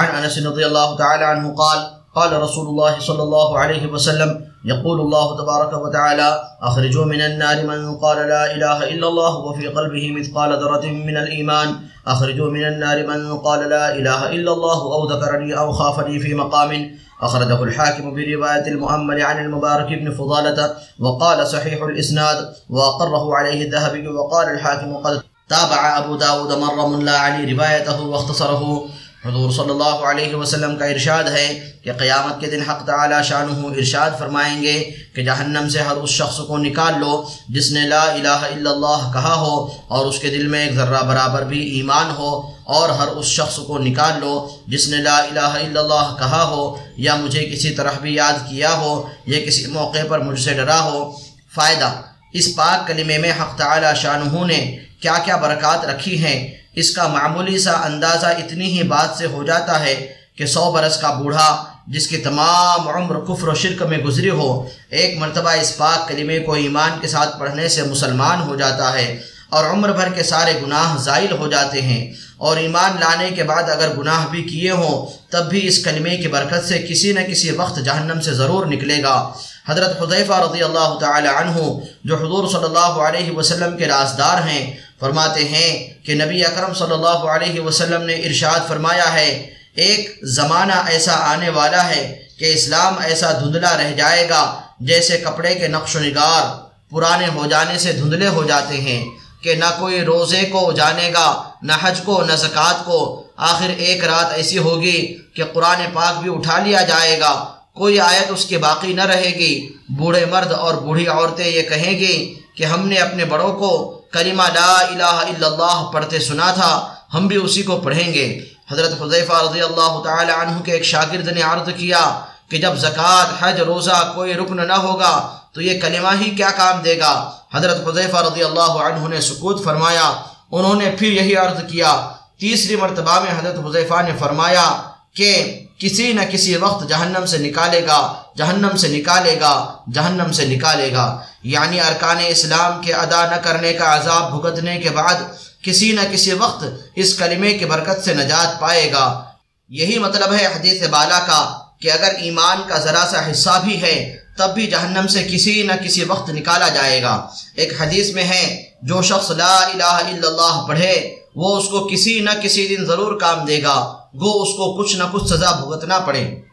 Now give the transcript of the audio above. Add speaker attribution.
Speaker 1: عن انس رضی اللہ تعالی عنہ قال قال رسول الله صلى الله عليه وسلم يقول الله تبارك وتعالى أخرجوا من النار من قال لا إله إلا الله وفي قلبه مثقال ذرة من الإيمان. أخرجوا من النار من قال لا إله إلا الله أو ذكرني أو خافني في مقام. أخرجه الحاكم برواية المؤمل عن المبارك بن فضالة وقال صحيح الإسناد وأقره عليه الذهبي وقال الحاكم قد تابع أبو داود مر من لا علي روايته واختصره. حضور صلی اللہ علیہ وسلم کا ارشاد ہے کہ قیامت کے دن حق تعالی شانہ ارشاد فرمائیں گے کہ جہنم سے ہر اس شخص کو نکال لو جس نے لا الہ الا اللہ کہا ہو اور اس کے دل میں ایک ذرہ برابر بھی ایمان ہو اور ہر اس شخص کو نکال لو جس نے لا الہ الا اللہ کہا ہو یا مجھے کسی طرح بھی یاد کیا ہو یا کسی موقع پر مجھ سے ڈرا ہو۔ فائدہ، اس پاک کلمے میں حق تعالی شانہ نے کیا کیا برکات رکھی ہیں، اس کا معمولی سا اندازہ اتنی ہی بات سے ہو جاتا ہے کہ سو برس کا بوڑھا جس کی تمام عمر کفر و شرک میں گزری ہو، ایک مرتبہ اس پاک کلمے کو ایمان کے ساتھ پڑھنے سے مسلمان ہو جاتا ہے اور عمر بھر کے سارے گناہ زائل ہو جاتے ہیں۔ اور ایمان لانے کے بعد اگر گناہ بھی کیے ہوں، تب بھی اس کلمے کی برکت سے کسی نہ کسی وقت جہنم سے ضرور نکلے گا۔ حضرت حضیفہ رضی اللہ تعالی عنہ، جو حضور صلی اللہ علیہ وسلم کے رازدار ہیں فرماتے ہیں کہ نبی اکرم صلی اللہ علیہ وسلم نے ارشاد فرمایا ہے، ایک زمانہ ایسا آنے والا ہے کہ اسلام ایسا دھندلا رہ جائے گا جیسے کپڑے کے نقش و نگار پرانے ہو جانے سے دھندلے ہو جاتے ہیں کہ نہ کوئی روزے کو جانے گا، نہ حج کو، نہ زکوٰۃ کو۔ آخر ایک رات ایسی ہوگی کہ قرآن پاک بھی اٹھا لیا جائے گا۔ کوئی آیت اس کے باقی نہ رہے گی۔ بوڑھے مرد اور بوڑھی عورتیں یہ کہیں گی کہ ہم نے اپنے بڑوں کو کلمہ لا الہ الا اللہ پڑھتے سنا تھا، ہم بھی اسی کو پڑھیں گے۔ حضرت حضیفہ رضی اللہ تعالی عنہ کے ایک شاگرد نے عرض کیا کہ جب زکوٰۃ، حج، روزہ کوئی رکن نہ ہوگا تو یہ کلمہ ہی کیا کام دے گا؟ حضرت حضیفہ رضی اللہ عنہ نے سکوت فرمایا۔ انہوں نے پھر یہی عرض کیا۔ تیسری مرتبہ میں حضرت حضیفہ نے فرمایا کہ کسی نہ کسی وقت جہنم سے نکالے گا، جہنم سے نکالے گا، جہنم سے نکالے گا۔ یعنی ارکان اسلام کے ادا نہ کرنے کا عذاب بھگتنے کے بعد کسی نہ کسی وقت اس کلمے کی برکت سے نجات پائے گا۔ یہی مطلب ہے حدیث بالا کا کہ اگر ایمان کا ذرا سا حصہ بھی ہے، تب بھی جہنم سے کسی نہ کسی وقت نکالا جائے گا۔ ایک حدیث میں ہے، جو شخص لا الہ الا اللہ پڑھے، وہ اس کو کسی نہ کسی دن ضرور کام دے گا۔ گو اس کو کچھ نہ کچھ سزا بھگتنا پڑے۔